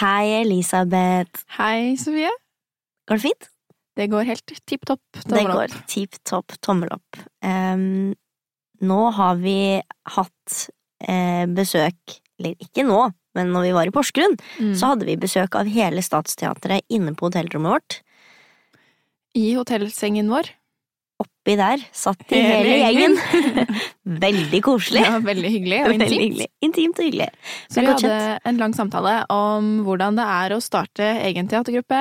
Hei, Elisabeth. Hei, Sofie. Går det fint? Det går helt tipp topp. Tommel opp. Det går tipp topp tommel opp. Um, nå har vi hatt eh, besøk, eller ikke nå, men når vi var i Porsgrunn, Mm. så hadde vi besøk av hele Statsteatret inne på hotellrommet vårt. I hotellsengen vår. Oppi der satt de hele, gjengen. Veldig koselig. Ja, veldig hyggelig og Veldig intimt. hyggelig. Intimt og hyggelig. Så vi hadde hadde en lang samtale om hvordan det er å starte egen teatergruppe,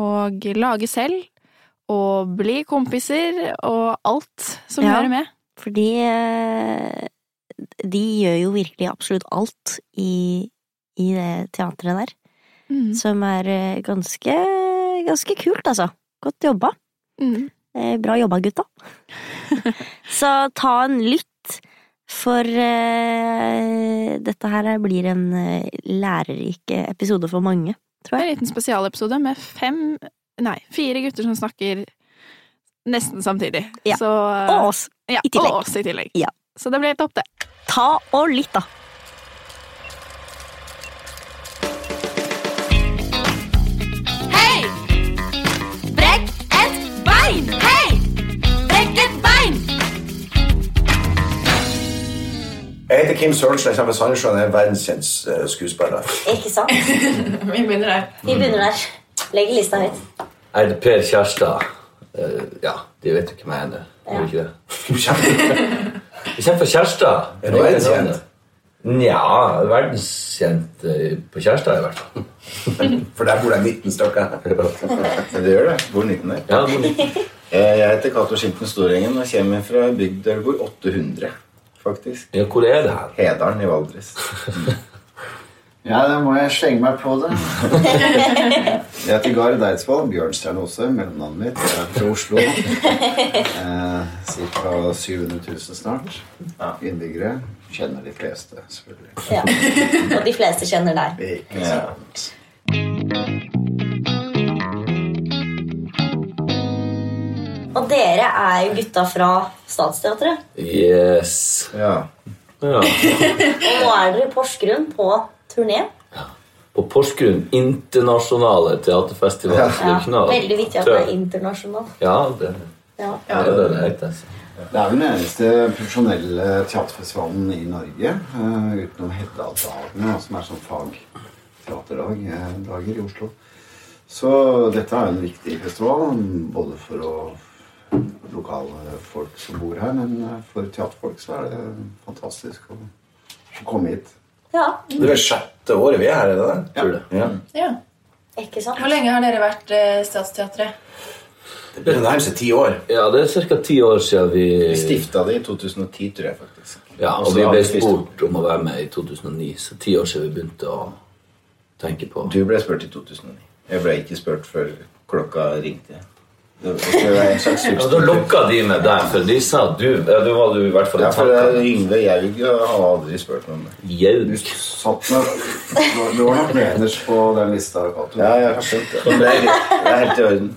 og lage selv, og bli kompiser, og alt som Ja. hører med. Fordi eh, de gjør jo virkelig absolutt alt i, i det teatret der. Mm. Som er eh, ganske, ganske kult, altså. Godt jobba. Mm. Eh, Bra jobba, gutta. Så ta en lytt, for eh, dette her blir en eh, lærerik episode for mange, tror En jeg. liten spesialepisode med fem, nei, fire gutter som snakker nesten samtidig. Ja. Så, Og oss. ja, i tillegg. Og oss i tillegg. Ja. Så det blir helt topp, det. Ta og lytt, da. Kim Sørensen. Fra Sandnessjøen. Er verdenskjent skuespiller. Ikke sant? Vi begynner der. Vi begynner der. Legg lista høyt. Er det Per Kjærstad. Eh, ja, de vet jo hvem jeg er. nå. Gjør ikke det? Jeg kommer fra Kjærstad. Er du verdenskjent? Nja, verdenskjent eh, på Kjærstad i hvert fall. For der bor det 19 stykker. Det gjør det. Bor 19 der. Ja, det må- Eh, Jeg heter Cato Skimten Storengen og kommer fra bygd der det bor 800, faktisk. ja, hvor er det her? Hedalen i Valdres. Ja, da må jeg slenge meg på det. Jeg heter Gard Eidsvoll. Bjørnstjerne også, mellomnavnet mitt. Jeg er fra Oslo. Eh, Ca. 700 000 snart. Innbyggere. Kjenner de fleste, selvfølgelig. Ja. Og de fleste kjenner deg. Ikke sant? Og dere er jo gutta fra Statsteatret. Yes. Ja. Ja. Og nå er dere i Porsgrunn på turné. Ja. På Porsgrunn internasjonale teaterfestival. Ja. Ja. Veldig viktig at det er internasjonal. Ja, det, Ja. det er det det heter. altså. Det er den eneste profesjonelle teaterfestivalen i Norge, uh, utenom Hedda-dagene, som er sånn fagteaterdager i Oslo. Så dette er en viktig festival, både for å lokale folk som bor her, men eh, for teaterfolk så er det fantastisk å, å komme hit. ja, Det er sjette året vi er her, er det det? Ja. Ja. ikke sant? Hvor lenge har dere vært eh, Statsteatret? Det begynner å nærme seg ti år. Ja, det er ca. ti år siden vi Vi stifta det i 2010, tror jeg faktisk. Ja, og Også vi ble spurt om å være med i 2009, så ti år siden vi begynte å tenke på Du ble spurt i 2009. Jeg ble ikke spurt før klokka ringte. Ja, Da lokka de med deg, for de sa du ja, Du var du i hvert fall Ja, for tankene. Yngve Jaug har aldri spurt meg om det. Du Jaug. satt nok Du var nok nederst på den lista. Ja, jeg har skjønt det. Det er, det er helt i orden.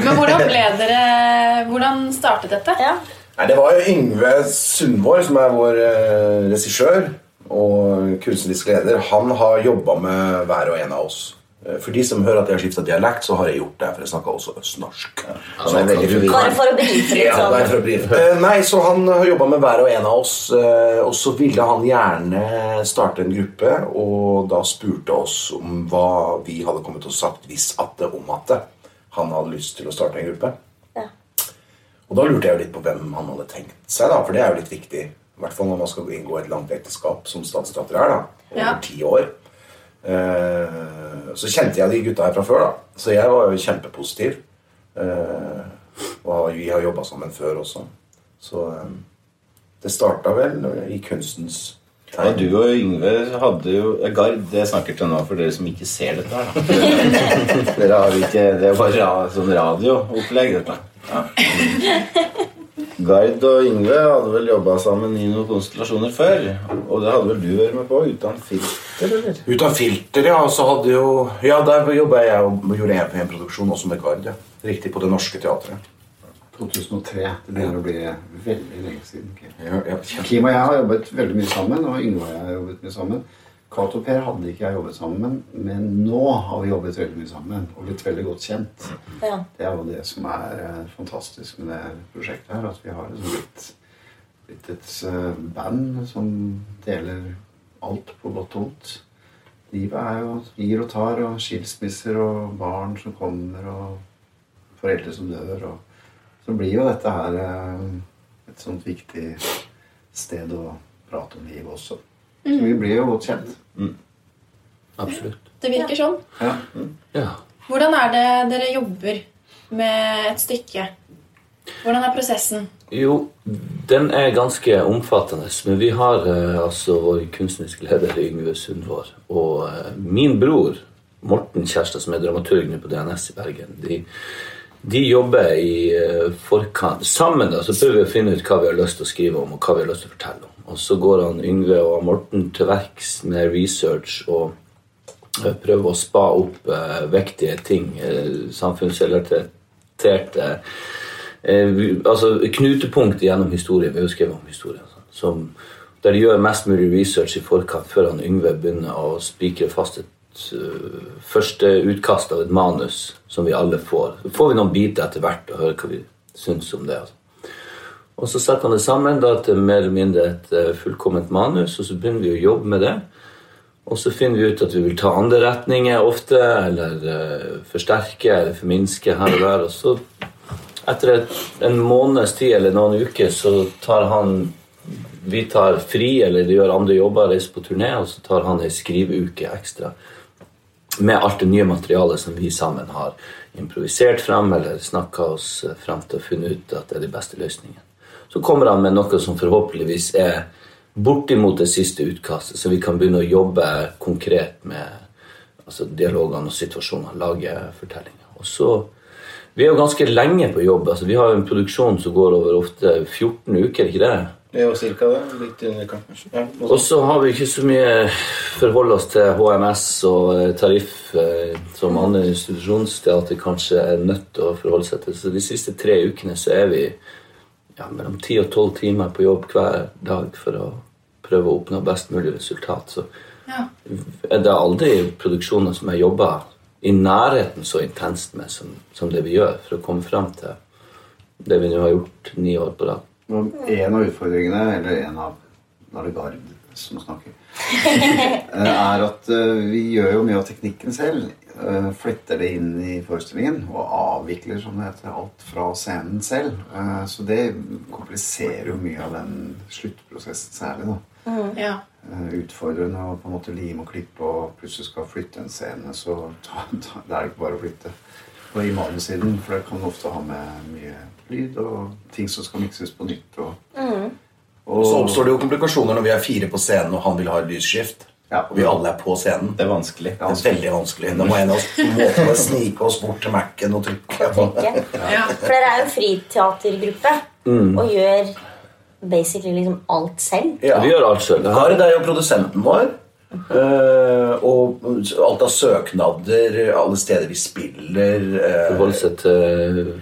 Men hvordan ble dere Hvordan startet dette? Ja. Nei, Det var jo Yngve Sundvår, som er vår eh, regissør og kunstnerisk leder. Han har jobba med hver og en av oss. Eh, For de som hører at jeg har skifta dialekt, så har jeg gjort det. For jeg snakker også østnorsk. Ja. er. Bare for å brife litt Ja, sånn. for å. Eh, nei, så Han har jobba med hver og en av oss, eh, og så ville han gjerne starte en gruppe. Og da spurte oss om hva vi hadde kommet og sagt hvis at det om at det. han hadde lyst til å starte en gruppe. Ja. Og da lurte jeg jo litt på hvem han hadde tenkt seg, da, for det er jo litt viktig. I hvert fall når man skal inngå et langt ekteskap, som statsdatter er. da, Over Ja. ti år. Eh, så kjente jeg de gutta her fra før, da. Så jeg var jo kjempepositiv. Eh, og vi har jobba sammen før også. Så eh, det starta vel i kunstens Ja, du og Yngve hadde jo Gard, det snakker til nå for dere som ikke ser dette. her dere har ikke, Det er bare ra, sånn radioopplegg, dette. Ja. Gard og Yngve hadde vel jobba sammen i noen konstellasjoner før. Og det hadde vel du vært med på uten filter, eller? Uten filter, ja. Så hadde jo Ja, der jobba jeg og gjorde en, en produksjon også med Gard. Ja. Riktig, på Det Norske Teatret. 2003. Det begynner å bli veldig lenge siden. Ja, ja, Kim og jeg har jobbet veldig mye sammen, og Yngve og jeg har jobbet mye sammen. Cato og Per hadde ikke jeg jobbet sammen med, men nå har vi jobbet veldig mye sammen og blitt veldig godt kjent. Ja. Det er jo det som er eh, fantastisk med det prosjektet her, at vi har liksom blitt, blitt et eh, band som deler alt på godt og vondt. Livet er jo gir og tar, og skilsmisser og barn som kommer, og foreldre som dør. Og så blir jo dette her eh, et sånt viktig sted å prate om livet også. Så vi blir jo godt kjent. Absolutt. Det virker sånn. Ja. Ja. Hvordan er det dere jobber med et stykke? Hvordan er prosessen? Jo, den er ganske omfattende. Men vi har eh, altså vår kunstneriske leder Yngve Sundvår og eh, min bror Morten Kjærstad, som er dramaturg på DNS i Bergen. De, de jobber i eh, forkant sammen. da, Så prøver vi å finne ut hva vi har lyst til å skrive om, og hva vi har lyst til å fortelle om. Og så går han Yngve og Morten til verks med research og eh, prøver å spa opp eh, vektige ting. Eh, samfunnsrelaterte eh, altså knutepunkt gjennom historien. Vi har jo skrevet om historien. sånn, Som, der de gjør mest mulig research i forkant før han Yngve begynner å spikre fast et uh, første utkast av et manus som vi alle får. Så får vi noen biter etter hvert og hører hva vi syns om det. Altså. Og så setter han det sammen da, til mer eller mindre et eh, fullkomment manus, og så begynner vi å jobbe med det. Og så finner vi ut at vi vil ta andre retninger ofte, eller uh, forsterke eller forminske her og der. Og så etter et, en måneds tid eller noen uker så tar han Vi tar fri eller gjør andre jobber, reiser på turné, og så tar han ei skriveuke ekstra med alt det nye materialet som vi sammen har improvisert frem eller snakka oss frem til å finne ut at det er de beste løsningene. Så kommer han med noe som forhåpentligvis er bortimot det siste utkastet, så vi kan begynne å jobbe konkret med altså, dialogene og situasjonene, lage fortellinger. Og så, Vi er jo ganske lenge på jobb. altså Vi har en produksjon som går over ofte 14 uker, ikke det? Det er jo cirka det. Litt under kanskje. Ja, Og så har vi ikke så mye forholde oss til HMS og eh, tariff eh, som andre institusjonsteater kanskje er nødt til å forholde seg til. Så de siste tre ukene så er vi ja, mellom 10 og 12 timer på jobb hver dag for å prøve å oppnå best mulig resultat. Så Ja. er det aldri produksjoner som jeg jobber i nærheten så intenst med som, som det vi gjør, for å komme fram til det vi nå har gjort ni år på rad. En av utfordringene, eller en av Nå er det Gard som snakker. eh, er at eh, vi gjør jo mye av teknikken selv. Flytter Fletter det inn i forestillingen og avvikler som det heter, alt fra scenen selv. Eh, Så det kompliserer jo mye av den sluttprosessen særlig. da. Ja. Eh, Utfordrende å på en måte lime og klippe og plutselig skal flytte en scene, så ta, ta, det er ikke bare å flytte. Og i manussiden, for det kan ofte ha med mye lyd og ting som skal mikses på nytt. Og, Og så oppstår det jo komplikasjoner når vi er fire på scenen og han vil ha et lysskift. Ja. Og vi alle er på scenen. Det er vanskelig. Det er veldig vanskelig. Da må en av oss måte snike oss bort til Mac-en og trykke på. Ja. For dere er jo en friteatergruppe og gjør basically liksom alt selv. Ja. Vi gjør alt selv. Gard er jo produsenten vår. Uh, og alt av søknader, alle steder vi spiller uh, Forholde seg til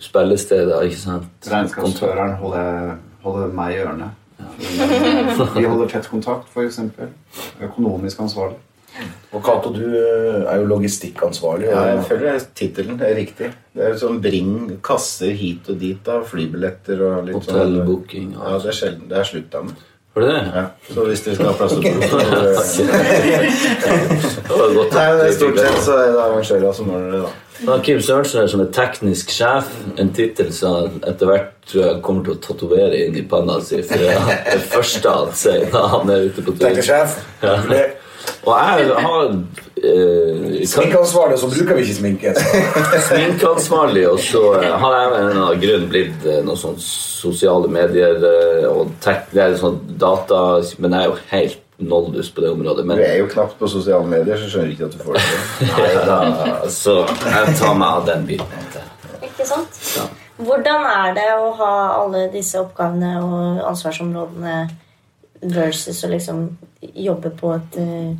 spillesteder, ikke sant? Regnskapsføreren holder, holder meg i ørene. Vi holder tett kontakt, f.eks. Økonomisk ansvarlig. Og Cato, du eh, er jo logistikkansvarlig. Ja, jeg føler tittelen er riktig. Det er jo sånn bring kasser hit og dit av flybilletter og litt sånn Hotellbooking og Ja, det er sjelden. Det er slutt med. Var det det? Ja. Så hvis du skal ha plass til to så- Det. Nei, det stort sett så er det arrangører som ordner det, da. Da Kim Sørensen er som er teknisk sjef, en tittel som han etter hvert tror jeg kommer til å tatovere inn i panna si. For det er det første han sier når han er ute på tur. Teknesjef. Det- Og jeg har eh, kan- Sminkeansvarlig, så bruker vi ikke sminke. sminkeansvarlig, og så eh, har jeg av en eller annen grunn blitt eh, noe sånn sosiale medier eh, og tech, det er sånn data Men jeg er jo helt noldus på det området. Du Men er jo knapt på sosiale medier, så skjønner jeg ikke at du får det til. Nei, da, så jeg tar meg av den biten. Ikke sant? Ja. Hvordan er det å ha alle disse oppgavene og ansvarsområdene versus å liksom jobbe på et eh,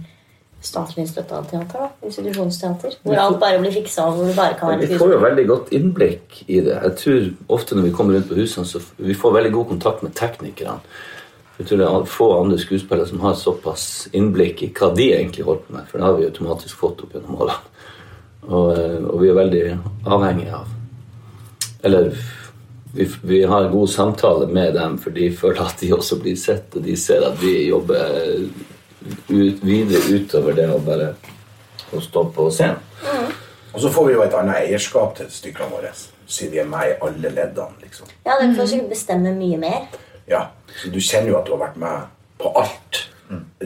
statlig støtta teater? Institusjonsteater? Hvor alt bare blir fiksa, hvor bare kan være Vi får jo veldig godt innblikk i det. Jeg tror ofte når vi kommer rundt på husene, så vi får veldig god kontakt med teknikerne. Jeg tror det er få andre skuespillere som har såpass innblikk i hva de egentlig holder på med, for det har vi automatisk fått opp gjennom årene. Og, eh, og vi er veldig avhengige av Eller vi, vi har god samtale med dem, for de føler at de også blir sett, og de ser at vi jobber ut, videre utover det å bare å stå på scenen. Og så får vi jo et annet eierskap til stykkene våre. Siden vi er med i alle leddene. liksom. Ja, dere får sikkert bestemme mye mer. Ja, Så du kjenner jo at du har vært med på alt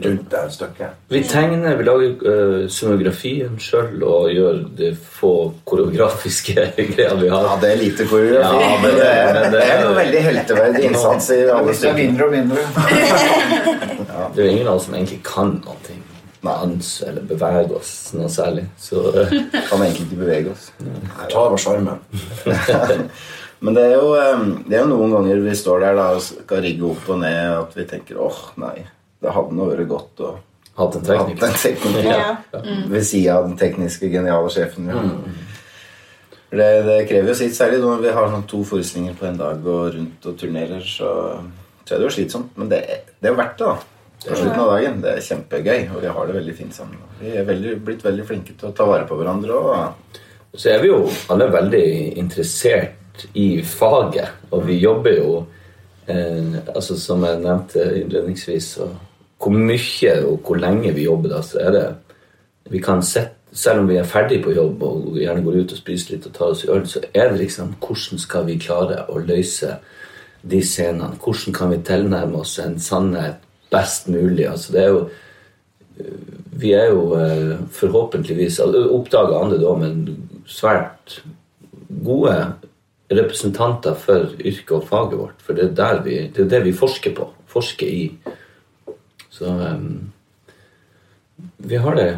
rundt det stykket. Vi tegner, vi lager uh, scenografien sjøl og gjør de få koreografiske greier vi har. Ja, det er lite koreografi. Ja, men det- men det det- er noe veldig helteverdig innsats i alle Det er stykker. mindre og mindre. Det er jo ingen av oss som egentlig kan noe. Dans eller bevege oss noe særlig. Så uh, Kan egentlig ikke bevege oss. Ta over sjarmen. Men det er, jo, eh, det er jo noen ganger vi står der da og skal rigge opp og ned, at vi tenker åh, nei, det hadde nå vært godt å hatt en teknisk tekniker. en tekniker Ja. ved sida av den tekniske, geniale sjefen. Ja. Mm. Det, det krever jo sitt, særlig når vi har sånn to forestillinger på en dag og rundt og turnerer, så, så er det jo slitsomt. Men det, det er jo verdt det, da. På slutten av dagen. Det er kjempegøy, og vi har det veldig fint sammen. Vi er veldig, blitt veldig flinke til å ta vare på hverandre. Og, Så er vi jo alle veldig interessert i faget, og vi jobber jo eh, altså Som jeg nevnte innledningsvis, så hvor mye og hvor lenge vi jobber da, så er det vi kan sette, Selv om vi er ferdig på jobb og gjerne går ut og spiser litt og tar oss i øl, så er det liksom hvordan skal vi klare å løse de scenene? Hvordan kan vi tilnærme oss en sannhet best mulig? Altså det er jo vi er jo eh, forhåpentligvis Oppdaga andre da, men svært gode representanter for yrket og faget vårt. For det er, vi, det er det vi forsker på. Forsker i. Så um, vi har det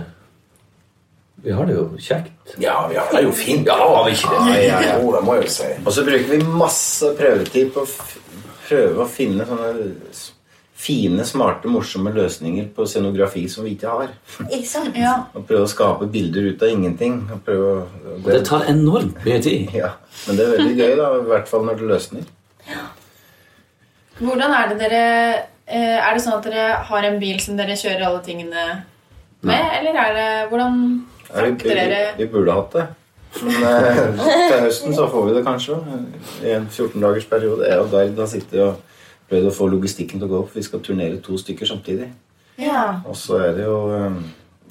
Vi har det jo kjekt. Ja, vi har det jo fint. Ja, har vi ikke det? Ja, ja, ja. Jo, det må jeg jo si. og så bruker vi masse prøvetid på å prøve å finne sånne fine, smarte, morsomme løsninger på scenografi som vi ikke har. Ikke sant? Ja. Og prøve å skape bilder ut av ingenting. Og prøve å, Det, det tar enormt mye tid. ja, Men det er veldig gøy, da, i hvert fall når det løsner. Hvordan er det dere Er det sånn at dere har en bil som dere kjører alle tingene med, eller er det Hvordan frakter dere vi, vi burde hatt det. Men eh, til høsten så får vi det kanskje. I en 14 dagers periode. Jeg og Gard har sittet og prøvd å få logistikken til å gå opp. Vi skal turnere to stykker samtidig. Ja. Og så er det jo eh,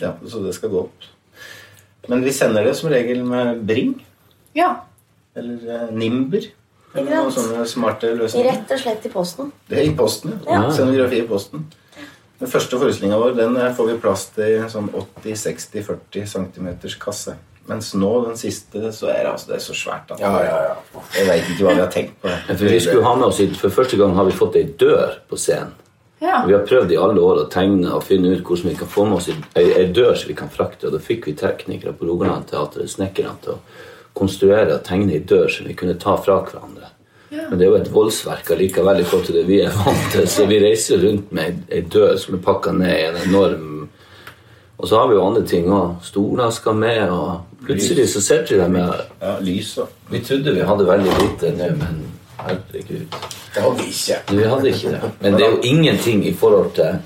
Ja, så det skal gå opp. Men vi sender det som regel med Bring Ja. eller eh, Nimber. Eller noen sånne smarte løsninger. Rett og slett i posten. Det er i posten. ja. Ja. Scenografi i posten. Den første forestillinga vår den eh, får vi plass til i en sånn 80-60-40 cm kasse. Mens nå, den siste, så er det, altså, det er så svært at Ja, ja, ja. jeg veit ikke hva vi har tenkt på. det. For vi skulle ha med oss, For første gang har vi fått ei dør på scenen. ja. Vi har prøvd i alle år å tegne og finne ut hvordan vi kan få med oss ei dør som vi kan frakte. Og da fikk vi teknikere på Rogaland Teater, snekkerne, til å konstruere og tegne ei dør som vi kunne ta fra hverandre. Men det er jo et voldsverk allikevel i forhold til det vi er vant til. Så vi reiser rundt med ei- ei dør som er pakka ned i en enorm Og så har vi jo andre ting òg. Stoler skal med, og plutselig så sitter vi der med Ja, lyser. Vi trodde vi hadde veldig lite nå, men herregud. Det hadde vi ikke. Vi hadde ikke det. Men det er jo ingenting i forhold til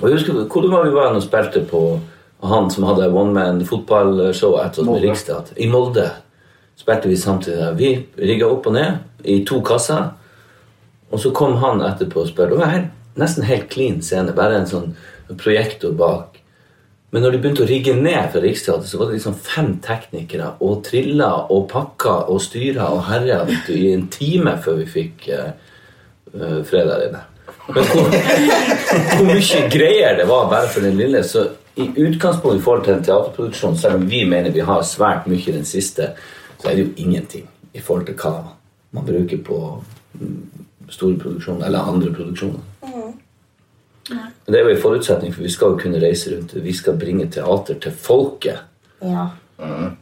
Og jeg husker Hvor var vi var og spilte på han som hadde one man fotballshow med Rikstad I Molde spilte vi samtidig. Vi rigga opp og ned i to kasser. Og så kom han etterpå og spurte. Det var helt, nesten helt clean scene. Bare en sånn projektor bak. Men når de begynte å rigge ned fra Riksteatret, så var det liksom fem teknikere og trilla og pakka og styra og herja i en time før vi fikk uh, eh, fred inne. Men hvor, hvor mye greier det var bare for den lille Så i utgangspunktet i forhold til en teaterproduksjon, selv om vi mener vi har svært mye i den siste, så er det jo ingenting i forhold til hva man bruker på mm, store produksjoner eller andre produksjoner. Men det er jo en forutsetning, for vi skal jo kunne reise rundt. Vi skal bringe teater til folket. Ja.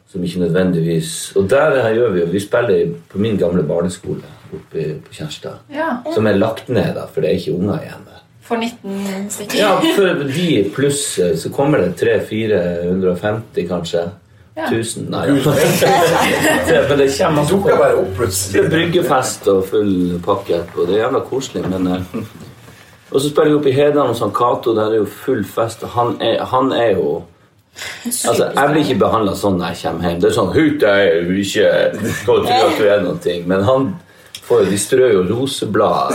Som ikke nødvendigvis Og der her gjør vi jo Vi spiller på min gamle barneskole oppe på Kjærstad. ja. Som er lagt ned, da, for det er ikke unger igjen der. For 19 stykker. Ja, for de pluss eh, så kommer det 300-450 kanskje. Ja. 1000 Nei, ja. Det- men det kommer Det på bare opp plutselig. Det bryggefest og full pakke etterpå. Det er jævla koselig, men eh, Og så spiller vi opp i Hedan, hos han Cato, der er jo full fest. Han er, han er jo Altså, Jeg blir ikke behandla sånn når jeg kommer hjem. Det er sånn 'Hut er jo ikke gå tro at du er noe'. Men han jo, de strør jo roseblad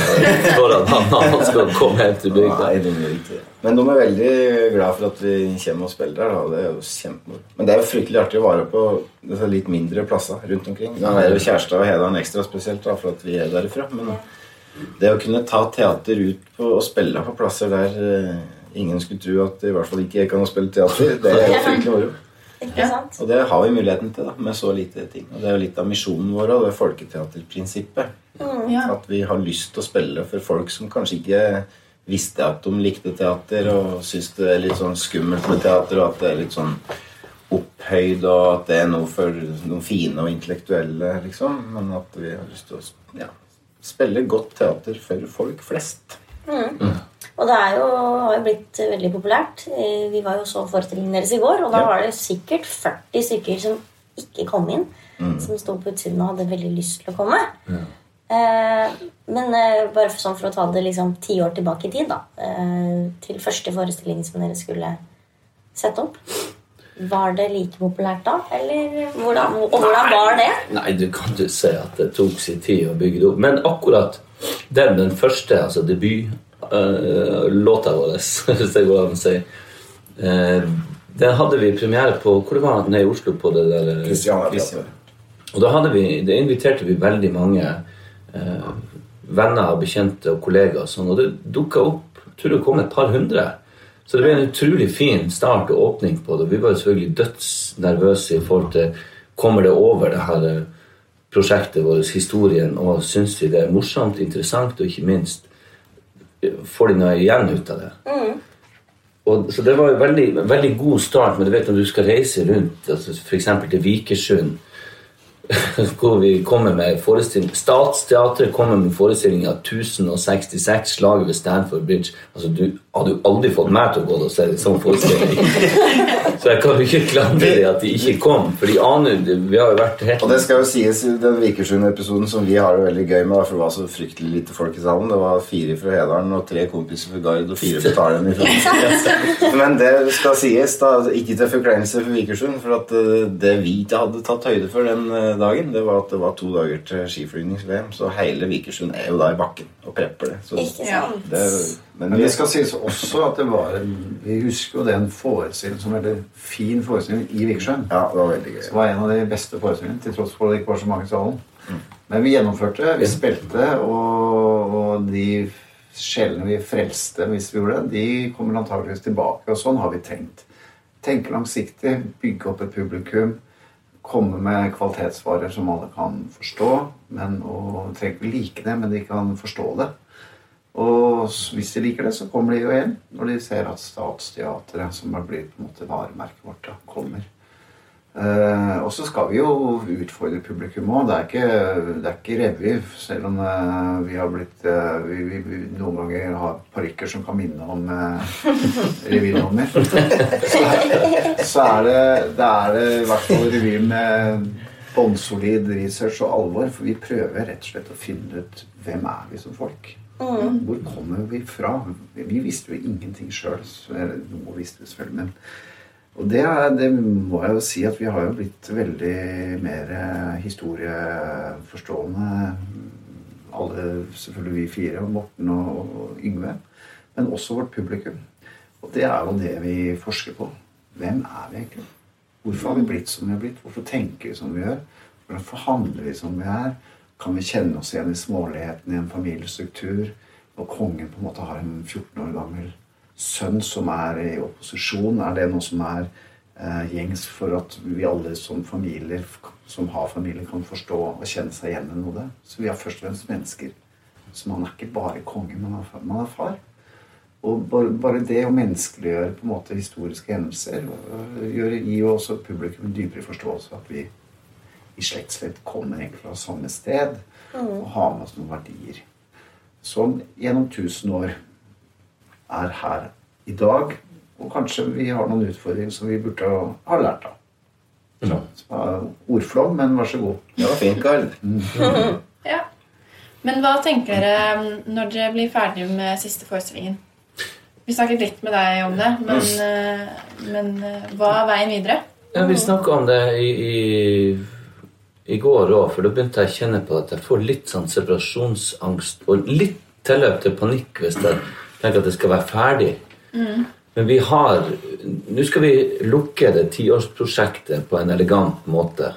foran han når han skal komme hjem til bygda. Men de er veldig glad for at vi kommer og spiller der. Da. Det er jo kjempemoro. Men det er jo fryktelig artig å være på litt mindre plasser rundt omkring. Nå er jo Kjærstad og Hedan ekstra spesielt da, for at vi er derifra. Men det å kunne ta teater ut på, og spille på plasser der eh, ingen skulle tro at i hvert fall ikke jeg kan spille teater, det er jo fryktelig moro. Ikke sant? Og det har vi muligheten til da, med så lite ting. Og det er jo litt av misjonen vår og det folketeaterprinsippet. Ja. At vi har lyst til å spille for folk som kanskje ikke visste at de likte teater, og syns det er litt sånn skummelt med teater, og at det er litt sånn opphøyd, og at det er noe for noen fine og intellektuelle, liksom. Men at vi har lyst til å ja, spille godt teater for folk flest. Og det jo, har jo blitt veldig populært. Eh, Vi var jo så forestillingen deres i går, og da Ja. var det sikkert 40 stykker som ikke kom inn. Som sto på utsiden og hadde veldig lyst til å komme. Eh, men eh, bare for, sånn for å ta det liksom ti år tilbake i tid, da. Eh, til første forestilling som dere skulle sette opp. Var det like populært da? Eller hvordan, og hvordan var det? Nei, du kan jo si at det tok sin tid å bygge det opp. Men akkurat den, den første, altså debutlåta vår, hvis det går an å si, eh, den hadde vi premiere på Hvor det var nede i Oslo? på det der eh. Og da hadde vi, det inviterte vi veldig mange eh, venner og bekjente og kollegaer. og Sånn, og det dukka opp jeg tror det kom et par hundre. Så det ble en utrolig fin start og åpning på det. Vi var selvfølgelig dødsnervøse i forhold til Kommer det over det her eh, prosjektet vårt, historien, og syns vi det er morsomt, interessant og ikke minst eh, får de noe igjen ut av det? Og, så det var en veldig, veldig god start, men du vet når du skal reise rundt, altså f.eks. til Vikersund hvor vi kommer med forestilling Statsteatret kommer med forestilling av 1066 slaget ved Stanford Bridge. Altså, Du hadde jo aldri fått meg til å gå og se en sånn forestilling. Så jeg kan jo ikke klandre dem at de ikke kom, for de aner Vi har jo vært helt Og det skal jo sies i den Vikersund-episoden som vi har det veldig gøy med, for det var så fryktelig lite folk i salen. Det var fire fra Hedalen og tre kompiser fra Gard og fire fra Talen. Men det skal sies, da, ikke til forkleinelse for Vikersund, for at eh, det vi ikke hadde tatt høyde for den eh, dagen, det var at det var to dager til skiflygnings-VM, så hele Vikersund er jo da i bakken og prepper det. Så Ikke Ja. sant? det men Men det skal sies også at det var en Vi husker jo den forestillingen som veldig fin forestilling i Vikersund. Ja, det var veldig gøy. Det var en av de beste forestillingene, til tross for at det ikke var så mange i salen. Men vi gjennomførte, vi spilte, og, og de sjelene vi frelste hvis vi gjorde det, de kommer antakeligvis tilbake. Og sånn har vi tenkt. Tenke langsiktig, bygge opp et publikum. Komme med kvalitetsvarer som alle kan forstå. Men, og trenger ikke like det, men de kan forstå det. Og hvis de liker det, så kommer de jo igjen når de ser at Statsteatret, som har blitt på en måte varemerket vårt, da, kommer. Eh, og så skal vi jo utfordre publikum òg. Det, er ikke- det er ikke revy, selv om uh, vi har blitt uh, vi, vi, vi noen ganger har parykker som kan minne om uh, revynummer. så, så er det, det er det i hvert fall revy med bånnsolid research og alvor. For vi prøver rett og slett å finne ut hvem er vi som folk. Hvor kommer vi fra? Vi visste jo ingenting sjøl. Noe visste vi selvfølgelig, men og det, det må jeg jo si at vi har jo blitt veldig mer eh, historieforstående. Alle, selvfølgelig vi fire, Morten og, Yngve. Men også vårt publikum. Og det er jo det vi forsker på. Hvem er vi egentlig? Hvorfor har vi blitt som vi har blitt? Hvorfor tenker vi som vi gjør? Hvorfor handler vi som vi er? Kan vi kjenne oss igjen i smålighetene i en familiestruktur? Og kongen på en måte har en 14 år gammel sønn som er i opposisjon? Er det noe som er eh, gjengs for at vi alle som familier som har familie, kan forstå og kjenne seg igjen i noe? Så vi er først og fremst mennesker. Så man er ikke bare konge, man er, man er far. Og bare, det å menneskeliggjøre på en måte historiske hendelser øh, gjør, gir jo også publikum en dypere forståelse av at vi i slektsledd kommer egentlig fra samme sted og har med oss noen verdier som gjennom tusen år er her i dag. Og kanskje vi har noen utfordringer som vi burde ha- ha lært av. Så, uh, ordflom, men vær så god. Det var fint, Gard. Ja. Men hva tenker dere mm, når dere blir ferdig med siste forestillingen? Vi snakket litt med deg om det, men, eh, men eh, hva er veien videre? Ja, Vi snakka om det i, i, i går òg, for da begynte jeg å kjenne på at jeg får litt sånn separasjonsangst og litt tilløp til panikk hvis jeg tenker at det skal være ferdig. Men vi har Nå skal vi lukke det tiårsprosjektet på en elegant måte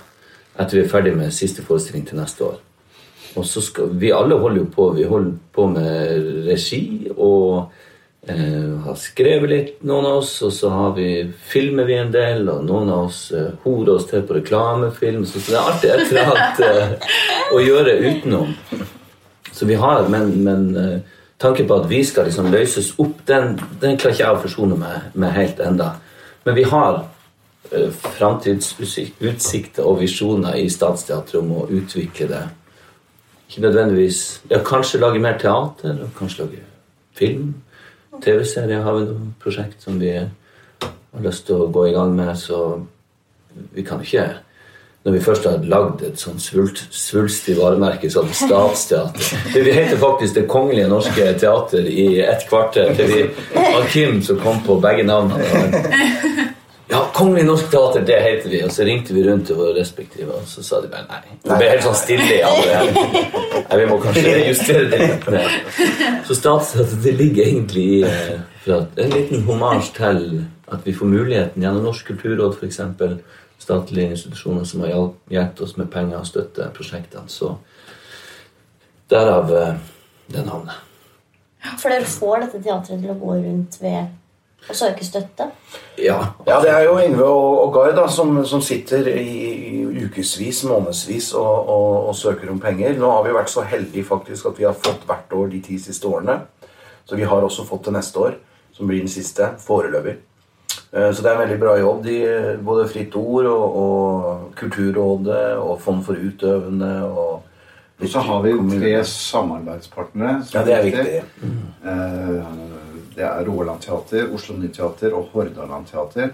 etter vi er ferdig med siste forestilling til neste år. Og så skal, Vi alle holder jo på. Vi holder på med regi og eh, har skrevet litt, noen av oss. Og så har vi, filmer vi en del, og noen av oss eh, horer oss til på reklamefilm. Så, så det er alltid et eller annet eh, å gjøre utenom. Så vi har, Men, men eh, tanken på at vi skal liksom løses opp, den, den klarer ikke jeg å forsone meg med helt enda. Men vi har eh, framtidsutsikter og visjoner i Statsteatret om å utvikle det. Ikke nødvendigvis ja, Kanskje lage mer teater, og kanskje lage film. TV-serier har vi noen prosjekt som vi har lyst til å gå i gang med, så vi kan ikke når vi først har lagd et sånn svult, svulstig varemerke som Statsteater vi heter faktisk Det kongelige norske teater i ett kvarter. Til vi, var Kim som kom på begge navnene. Ja, Kongelig Norsk Teater, det heter vi. Og så ringte vi rundt til våre respektive, og så sa de bare nei. Det ble helt sånn stille i alle. Nei, vi må kanskje justere det litt. Så Statsteater det ligger egentlig i eh, en liten homasj til at vi får muligheten gjennom Norsk kulturråd f.eks. Statlige institusjoner som har hjulpet oss med penger og støtte prosjektene. Så derav eh, det navnet. For dere får dette teatret til å gå rundt ved å søke støtte. Ja, Ja, det er jo Yngve og, og Gard som, som sitter i, i ukevis, månedsvis og, og, og søker om penger. Nå har vi vært så heldige faktisk at vi har fått hvert år de ti siste årene. Så vi har også fått det neste år, som blir den siste, foreløpig. Eh, Så det er en veldig bra jobb. De, både Fritt Ord og, og Kulturrådet og Fond for utøvende og Og så har vi tre samarbeidspartnere. Ja, det er viktig. eh, Det er Rogaland Teater, Oslo Nyteater og Hordaland Teater.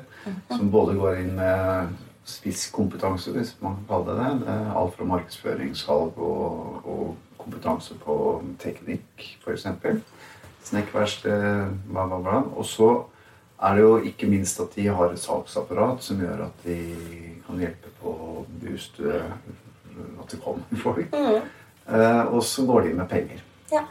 Som både går inn med spisskompetanse, hvis man kan kalle det det. Alt fra markedsføring, salg og, og kompetanse på teknikk, f.eks. Snekkverksted, bla, bla, bla. Og så er det jo ikke minst at de har et salgsapparat som gjør at de kan hjelpe på å booste at det kommer folk. Eh, og så går de med penger. Ja.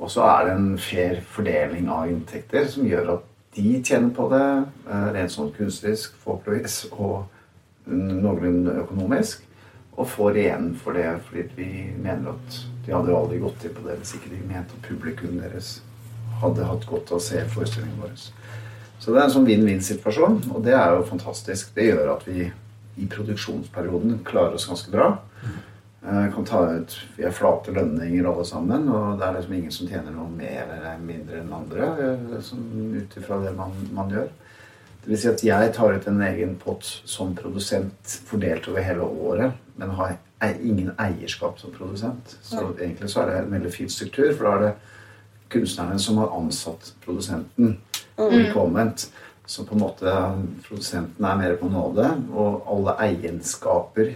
Og så er det en fair fordeling av inntekter som gjør at de tjener på det eh, rent sånn kunstnerisk, folklovis og noenlunde økonomisk. Og får igjen for det fordi vi mener at de hadde jo aldri gått inn på det hvis ikke de mente at publikum deres hadde hatt godt av å se forestillingen vår. Så det er en sånn vinn-vinn-situasjon, og det er jo fantastisk. Det gjør at vi i produksjonsperioden klarer oss ganske bra. Eh, kan ta ut, Vi er flate lønninger alle sammen, og det er liksom ingen som tjener noe mer eller mindre enn andre. eh, Ut ifra det man, man gjør. Det vil si at jeg tar ut en egen pott som produsent fordelt over hele året, men har ingen eierskap som produsent. Så egentlig så er det en veldig fin struktur, for da er det kunstnerne som har ansatt produsenten, og ikke omvendt. Så på en måte produsenten er mer på nåde, og alle egenskaper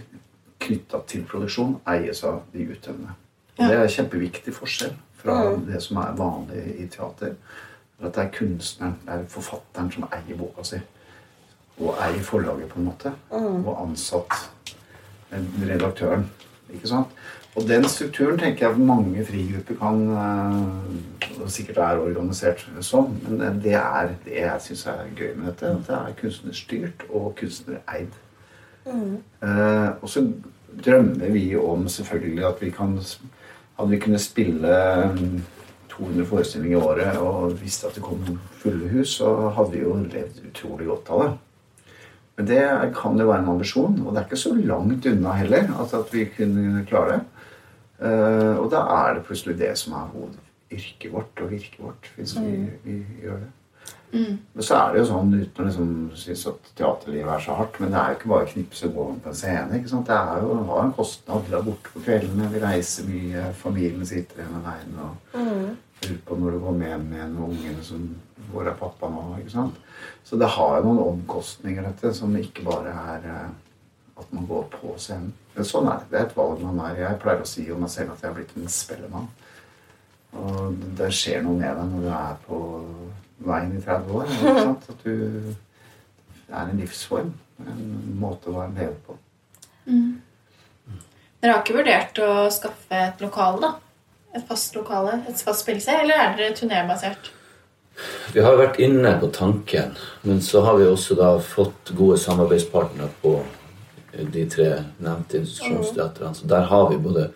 knytta til produksjon eies av de utøvende. Og det er en kjempeviktig forskjell fra det som er vanlig i teater. At det er kunstneren, det er forfatteren som eier boka si. Og eier forlaget, på en måte. Og ansatt redaktøren. Ikke sant? Og den strukturen tenker jeg mange frigrupper kan eh, og sikkert er organisert sånn. Men det- er det jeg syns er gøy med dette. At det er kunstnerstyrt og kunstnereid. Eh, og så drømmer vi om selvfølgelig at vi kan Hadde vi kunnet spille mm, 200 forestillinger i året og visste at det kom fulle hus, så hadde vi jo levd utrolig godt av det. Men det kan jo være en ambisjon, og det er ikke så langt unna heller at, at vi kunne klare det. Eh, og da er det plutselig det som er hovedyrket vårt og virket vårt, hvis vi, vi gjør det. Men så er det jo sånn, uten å liksom synes at teaterlivet er så hardt, men det er jo ikke bare å knipse og gå på en scene. ikke sant? Det er jo har en kostnad. Vi er borte på kveldene, vi reiser mye, familien sitter igjen aleine og lurer på når du går med hjem igjen, og ungene som Hvor er pappa nå? ikke sant? Så det har jo noen omkostninger, dette, som ikke bare er, eh, at man går på scenen. Men sånn er det. Det er et valg man er. Jeg pleier å si om meg selv at jeg har blitt en spellemann. Og det skjer noe med deg når du er på veien i 30 år. Ikke sant? At du Det er en livsform. En måte å være leve på. Dere har ikke vurdert å skaffe et lokale, da? Et fast lokale? Et fast spillested? Eller er dere turnébasert? Vi har vært inne på tanken, men så har vi også da fått gode samarbeidspartnere på de tre nevnte institusjonsteatrene. Så der har vi både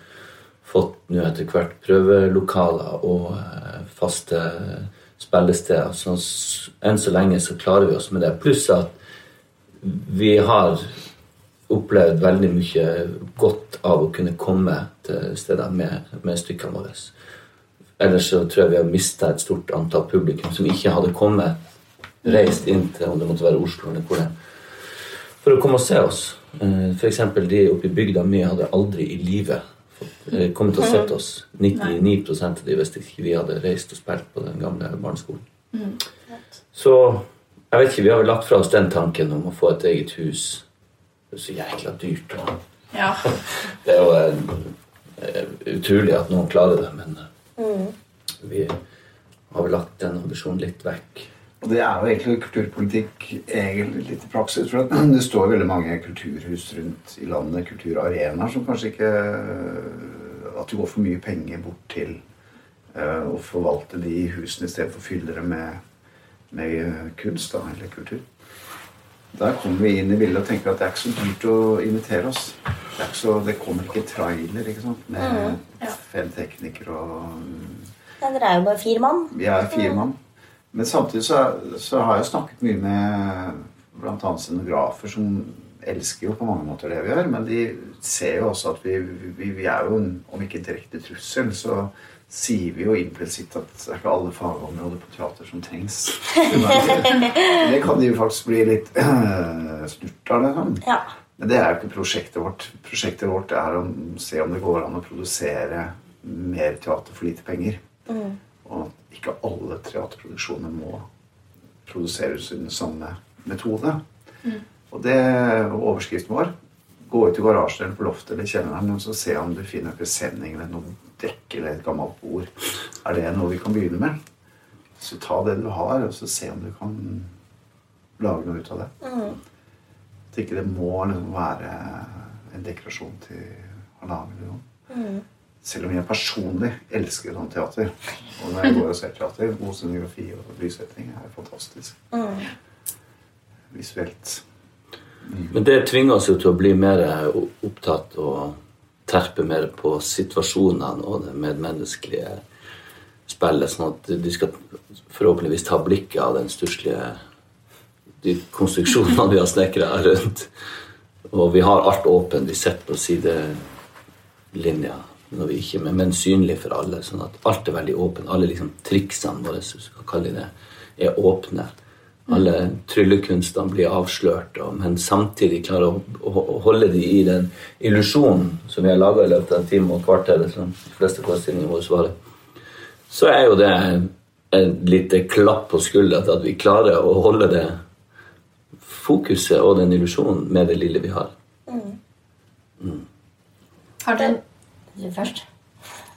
fått nå etter hvert prøvelokaler og eh, faste spillesteder. Så enn så lenge så klarer vi oss med det. Pluss at vi har opplevd veldig mye godt av å kunne komme til steder med, med stykkene våre. Ellers så tror jeg vi har mista et stort antall publikum som ikke hadde kommet, reist inn til om det måtte være Oslo eller hvor det for å komme og se oss. Eh, eksempel de oppe i bygda mi hadde aldri i livet kommet til og sett oss. 99% av de hvis ikke vi hadde reist og spilt på den gamle barneskolen. Så jeg vet ikke, vi har vel lagt fra oss den tanken om å få et eget hus. Det er så jækla dyrt. Ja. det er jo eh, utrolig at noen klarer det, men eh, vi har vel lagt den ambisjonen litt vekk. Og det er jo egentlig kulturpolitikk egentlig litt i praksis. For det står veldig mange kulturhus rundt i landet, kulturarenaer, som kanskje ikke At du går for mye penger bort til eh, å forvalte de husene i stedet for å fylle dem med, med kunst da, eller kultur. Der kommer vi inn i bildet og tenker at det er ikke så dyrt å invitere oss. Det, så, det kommer ikke trailer ikke sant? med ja. fem teknikere og Ja, dere er jo bare fire mann. vi er fire mann. Men samtidig så, så har jeg snakket mye med bl.a. scenografer som elsker jo på mange måter det vi gjør, men de ser jo også at vi, vi, vi er jo, om ikke direkte trussel, så sier vi jo implisitt at det er ikke alle fagområder på teater som trengs. Det kan de jo faktisk bli litt snurt av. Liksom. Ja. Men det er jo ikke prosjektet vårt. Prosjektet vårt er å se om det går an å produsere mer teater for lite penger. Og ikke alle teaterproduksjoner må produseres under samme metode. Og det er overskriften vår. Gå ut i garasjen eller på loftet eller kjelleren og så se om du finner en presenning eller noe dekk eller et gammelt bord. Er det noe vi kan begynne med? Så ta det du har, og så se om du kan lage noe ut av det. At ikke det må liksom være en dekorasjon til halvannen million. Selv om jeg personlig elsker sånn teater. Og når jeg går og ser teater, god scenografi og lyssetting er fantastisk. Visuelt. Men det tvinger oss jo til å bli mer opptatt og terpe mer på situasjonene og det medmenneskelige spillet, sånn at de skal forhåpentligvis ta blikket av den stusslige de konstruksjonene vi har snekra rundt. Og vi har alt åpent. Vi sitter på sidelinja når vi ikke er men synlig for alle. sånn at alt er veldig åpent. Alle liksom triksene våre, hvis vi skal kalle det, er åpne. Alle tryllekunstene blir avslørt, og, men samtidig klarer å, å, å holde de i den illusjonen som vi har laga i løpet av en time og et kvarter, som de fleste forestillingene våre svarer. Så er jo det en lite klapp på skuldra til at vi klarer å holde det fokuset og den illusjonen med det lille vi har. Har dere Du først.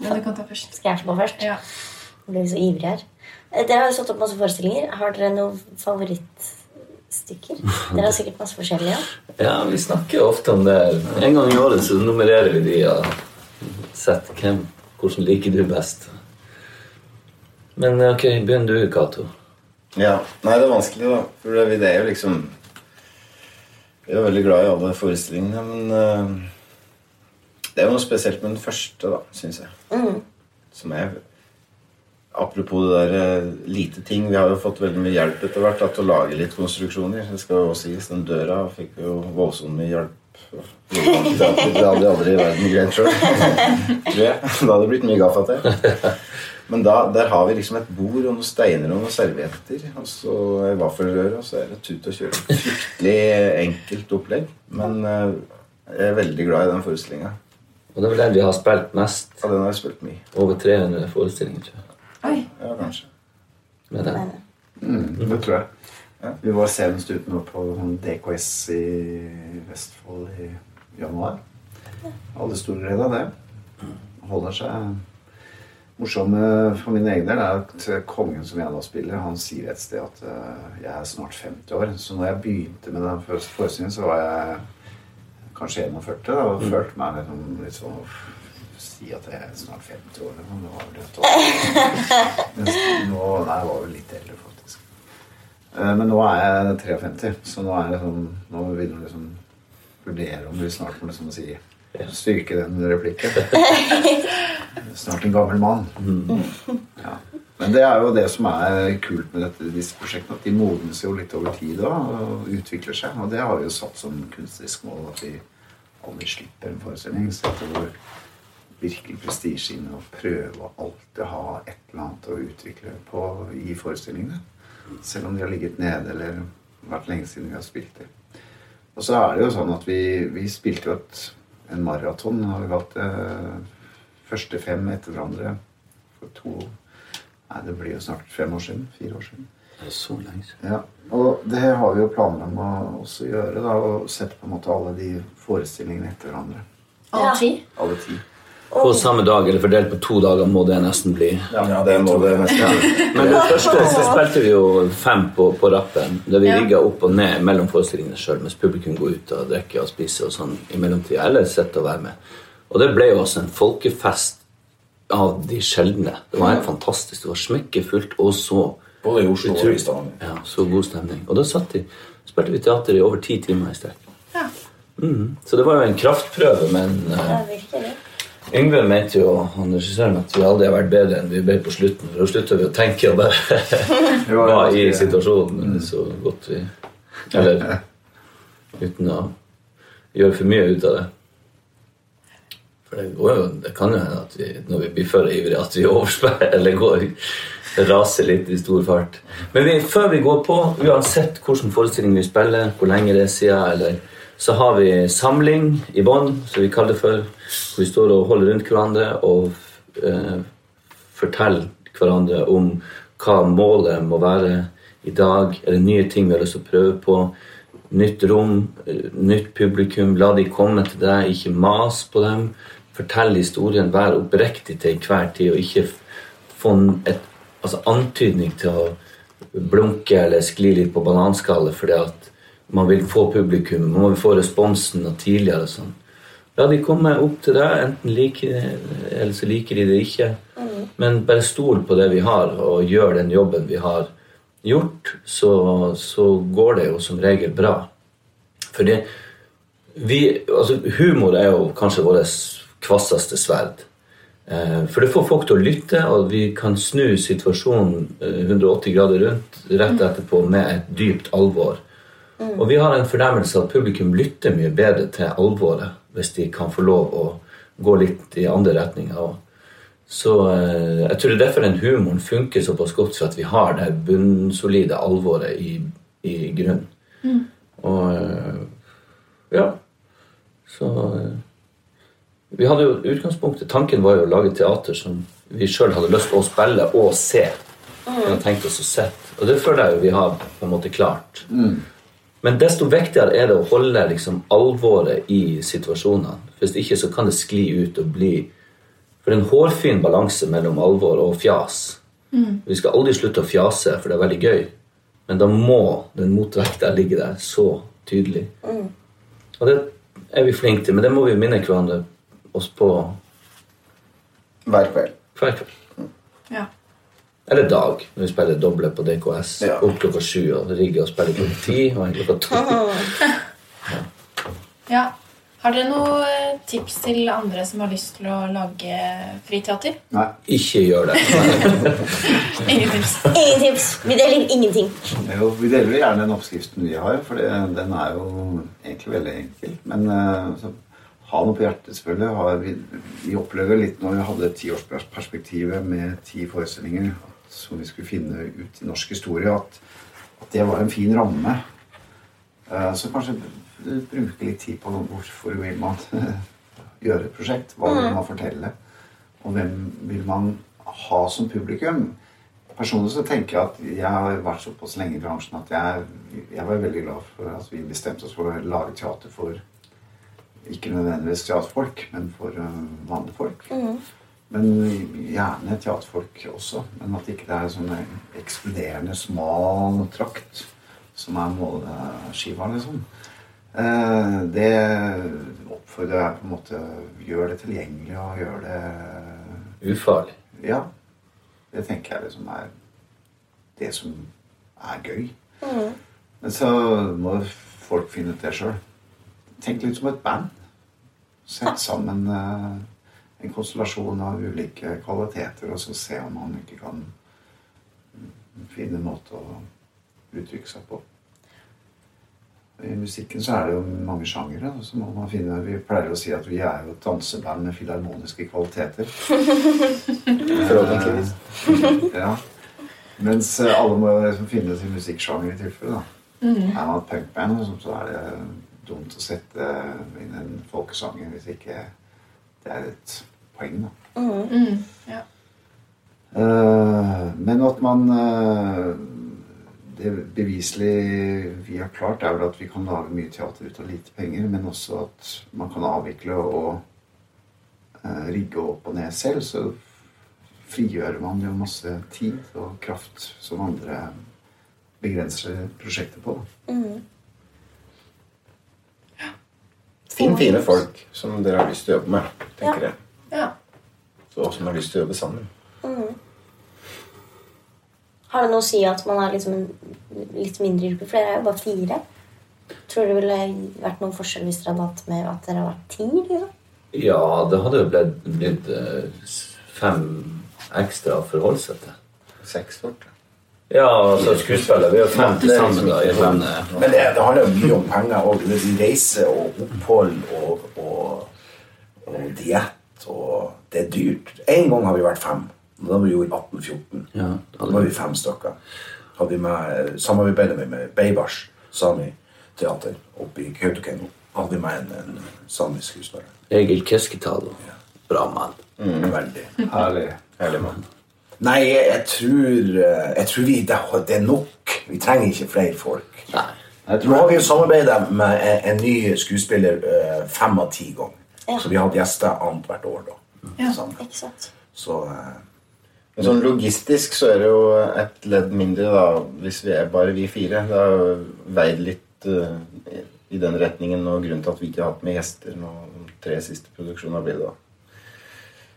Ja, du kan ta først. Skal jeg få først? Ja. Jeg blir så ivrig her. Eh, Dere har jo satt opp masse forestillinger. Har dere noen favorittstykker? Dere har sikkert masse forskjellige. Ja, vi snakker jo ofte om det. En gang i året så nummererer vi de og setter hvem, hvordan liker du best. Men ok, begynn du, Cato. Ja, Nei, det er vanskelig, da. For det, er jo liksom Vi er veldig glad i alle forestillingene, men eh, det er jo noe spesielt med den første, da, syns jeg. Som er Apropos det der eh, lite ting. Vi har jo fått veldig mye hjelp etter hvert da, til å lage litt konstruksjoner. Det skal jo også sies. Den døra fikk jo voldsomt mye hjelp Det hadde jeg aldri i verden greid sjøl. Da hadde Det blitt mye gaffatape. Men da, der har vi liksom et bord og noen steiner og noen servietter. Og så ei vaffelrøre, og så er det tut og kjøre. Fryktelig enkelt opplegg. Men eh, jeg er veldig glad i den forestillinga. Og det er vel den vi har spilt mest. Ja, den har jeg spilt mye. Over 300 forestillinger, tror jeg. Oi. Ja, kanskje. Med den. Mm, det tror jeg. Vi var senest ute nå på DKS i Vestfold i januar. Alle store redd av det. Holder seg morsomme for min egen del er at kongen som jeg da spiller, han sier et sted at eh, jeg er snart 50 år. Så når jeg begynte med den første forestillingen, så var jeg kanskje 41 da, og følte meg liksom, litt sånn Si at jeg er snart 50 år. Men det var vel et år. Mens nå Nei, jeg var vel litt eldre, faktisk. Eh, Men nå er jeg 53, så nå, er jeg sånn, nå vil jeg liksom vurdere om vi snart må liksom si styrke den replikken. Snart en gammel mann. Ja. Men det er jo det som er kult med dette, disse prosjektene, at de modnes jo litt over tid da, og utvikler seg. Og det har vi jo satt som kunstnerisk mål, at vi aldri slipper en forestilling. Setter vår virkelig prestisje inn og prøve å alltid ha et eller annet å utvikle på i forestillingene. Selv om de har ligget nede eller vært lenge siden vi har spilt det. Og så er det jo sånn at vi, vi spilte jo et, en maraton. Har vi valgt eh, første fem etter hverandre for to Nei, det blir jo snart fem år siden. Fire år siden. Det er så lenge siden. Ja, og det har vi jo planer om å også gjøre. da, Å sette på en måte alle de forestillingene etter hverandre. Alle ti? Alle ti. På samme dag eller fordelt på to dager må det nesten bli. Ja, det må det nesten bli. Men det første så spilte vi jo fem på, på rappen, der vi Ja. rigga opp og ned mellom forestillingene sjøl, mens publikum går ut og drikker og spiser og sånn i mellomtida, eller sitter og være med. Og det ble jo også en folkefest av de sjeldne. Det var helt fantastisk. Det var smekkefullt og så Både i Oslo og i Stavanger. Ja, så god stemning. Og da satt de, spilte vi teater i over ti timer i strekk. Ja. Mm. Så det var jo en kraftprøve, men uh. Yngve mente jo han regissøren at vi aldri har vært bedre enn vi ble på slutten. For da slutta vi å tenke og bare var i situasjonen. Er så godt vi Eller uten å gjøre for mye ut av det. For det, går jo, det kan jo hende at vi, når vi blir for ivrige, at vi overspiller eller går raser litt i stor fart. Men vi, før vi går på, uansett hvilken forestilling vi spiller, hvor lenge det er siden, eller, så har vi samling i bånn, som vi kaller det for, hvor vi står og holder rundt hverandre og eh, forteller hverandre om hva målet må være i dag. Er det nye ting vi har lyst til å prøve på? Nytt rom, eh, nytt publikum. La de komme til deg, ikke mas på dem. Fortell historien, være oppriktig til enhver tid, og ikke få en- et, altså antydning til å blunke eller skli litt på bananskallet fordi at man vil få publikum, man vil få responsen og tidligere og sånn. Ja, de kommer opp til deg, enten liker de eller så liker de det ikke. Men bare stol på det vi har, og gjør den jobben vi har gjort, så, så går det jo som regel bra. Fordi vi, altså humor er jo kanskje vårt kvasseste sverd. Eh, For det får folk til å lytte, og vi kan snu situasjonen eh, 180 grader rundt rett etterpå med et dypt alvor. Og vi har en fornemmelse at publikum lytter mye bedre til alvoret hvis de kan få lov å gå litt i andre retninger. òg. så eh, Jeg tror det er derfor den humoren funker såpass godt, for at vi har det bunnsolide alvoret i, i grunnen. Og eh, ja. Så eh, Vi hadde jo utgangspunktet Tanken var jo å lage teater som vi sjøl hadde lyst til å spille og se. Vi hadde tenkt oss å sette. Og det føler jeg jo vi har på en måte klart. Men desto viktigere er det å holde liksom, alvoret i situasjonene. Hvis ikke så kan det skli ut og bli For det er en hårfin balanse mellom alvor og fjas. Vi skal aldri slutte å fjase, for det er veldig gøy. Men da må den motvekta ligge der så tydelig. Og det er vi flinke til, men det må vi minne hverandre oss på Hver kveld. hver kveld. Ja. Eller dag, når vi spiller doble på DKS. Ja. Opp klokka sju og rigger og spiller klokka ti og en klokka to. ja. Har dere noen eh, tips til andre som har lyst til å lage friteater? Nei. Ikke gjør det. Ingen tips. Ingen tips. Vi deler ingenting. Jo, vi deler gjerne den oppskriften vi har, for den er jo egentlig veldig enkel. Men eh, så, ha noe på hjertet, selvfølgelig. Vi, vi opplevde litt når vi hadde tiårsperspektivet med ti forestillinger som vi skulle finne ut i norsk historie, at, at det var en fin ramme. Eh, Så kanskje bruke litt tid på hvorfor vil man gjøre et prosjekt. Hva vil man fortelle? Og hvem vil man ha som publikum? Personlig så tenker jeg at jeg har vært såpass lenge i bransjen at jeg, jeg var veldig glad for at vi bestemte oss for å lage teater for ikke nødvendigvis teaterfolk, men for øh, vanlige folk. Men gjerne teaterfolk også. Men at ikke det er sånn ekskluderende smal trakt som er måleskiva, liksom. Eh, det oppfordrer jeg på en måte Gjør det tilgjengelig og gjør det Ufarlig. Ja. Det tenker jeg liksom er det som er gøy. Men så må folk finne ut det sjøl. Tenk litt som et band. Sett sammen eh, en konstellasjon av ulike kvaliteter, og så se om man ikke kan finne en måte å uttrykke seg på. I musikken så er det jo mange sjangere. Så må man finne, vi pleier å si at vi er jo et danseband med filharmoniske kvaliteter. Forhåpentligvis. Ja. Mens eh, alle må liksom finne sin musikksjanger i tilfelle. da. Er man et punkband, så er det dumt å sette inn en folkesang hvis ikke det er et poeng. da. Mm, ja. uh, men at man uh, Det beviselig vi har klart, er vel at vi kan lage mye teater ut av lite penger, men også at man kan avvikle og uh, rigge opp og ned selv. Så frigjør man jo masse tid og kraft som andre begrenser prosjektet på. da. Finn fine folk som dere har lyst til å jobbe med, tenker Ja. jeg. ja. Og som har lyst til å jobbe sammen. Har det noe å si at man er liksom en litt mindre gruppe? For dere er jo bare fire. Tror du det ville vært noen forskjell hvis dere hadde hatt med at dere har vært ti? Liksom? Ja, det hadde jo blitt, blitt eh, fem ekstra å forholde seg til. Seks folk. Ja, altså skuespiller. Vi er fem til sammen da. i sånn, eh, Men det, det handler jo mye om penger og reise og opphold og, og, og diett. Og det er dyrt. En gang har vi vært fem. Da var vi jo i 1814. Ja, Da var vi. vi fem stykker. Hadde vi med, samarbeidet med, med Beibars Sami Teater oppe i Kautokeino. Hadde vi med en, en samisk skuespiller. Egil Keskitalo. Bra mann. Veldig. Herlig. Herlig mann. Nei, jeg, jeg tror, eh, jeg tror vi, det, det er nok. Vi trenger ikke flere folk. Nei. Nå har vi jo samarbeidet med en, en ny skuespiller uh, fem av ti ganger. Ja. Så vi har hatt gjester annethvert år. da. Ja. Sammen. Ikke sant? Så Uh, Men sånn logistisk så er det jo et ledd mindre da, hvis vi er bare vi fire. Det har veid litt uh, i den retningen, og grunnen til at vi ikke har hatt med gjester nå de tre siste produksjonene blir det da.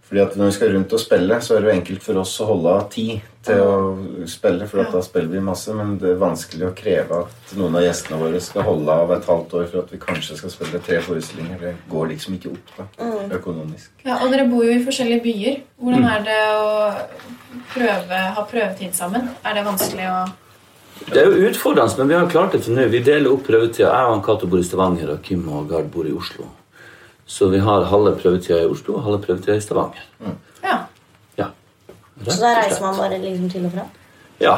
Fordi at når vi skal rundt og spille, så er det jo enkelt for oss å holde av tid til å spille, for at da spiller vi masse, men det er vanskelig å kreve at noen av gjestene våre skal holde av et halvt år for at vi kanskje skal spille tre forestillinger. Det går liksom ikke opp da, økonomisk. ja. Og dere bor jo i forskjellige byer. Hvordan er det å prøve, ha prøvetid sammen? Er det vanskelig å Det er jo utfordrende, men vi har klart det til nå. Vi deler opp prøvetida. Jeg og Cato bor i Stavanger, og Kim og Gard bor i Oslo. Så vi har halve prøvetida i Oslo og halve prøvetida i Stavanger. Ja. Ja. Rett Så da reiser man bare liksom til og fra? Ja.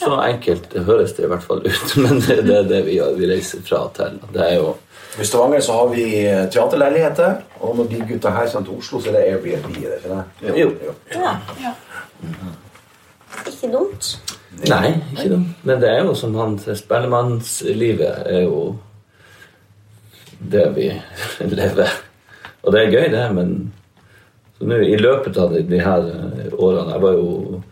Så enkelt det høres det i hvert fall ut, men det, det er det vi gjør. Vi reiser fra og til. Det er jo I Stavanger så har vi eh, teaterleiligheter, og når de gutta her kommer til Oslo, så er det Airbnb. det ikke det? Jo. Ja. Ja. Ikke dumt. Nei, ikke dumt. Men det er jo som han Spellemannslivet er jo det vi lever. Og det er gøy, det, men så nå i løpet av de, de her eh, årene Jeg var jo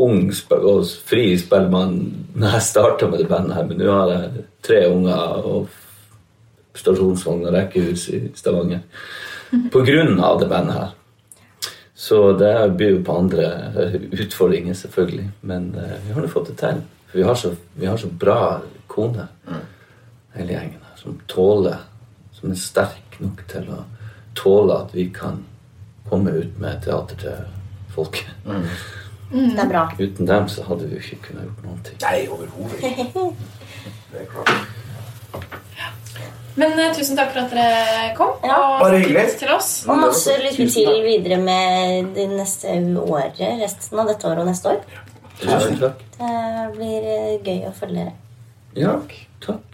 ung og fri spellemann når jeg starta med det bandet her, men nå har jeg tre unger og stasjonsvogn og rekkehus i Stavanger på grunn av det bandet her. Så det byr jo på andre utfordringer, selvfølgelig. Men uh, vi har nå fått det til. For vi har så, vi har så bra kone, hele gjengen her, som tåler Som er sterk nok til å tåle at vi kan komme ut med teater til folket. Det er bra. Uten dem så hadde vi jo ikke kunnet gjort noen ting. Nei, overhodet ikke. Det er klart. Men uh, tusen takk for at dere kom. Ja. Og Bare hyggelig. til oss. Og masse lykke til videre med det neste året, resten av dette året og neste år. Tusen takk. Det blir eh, gøy å følge dere. Ja, takk.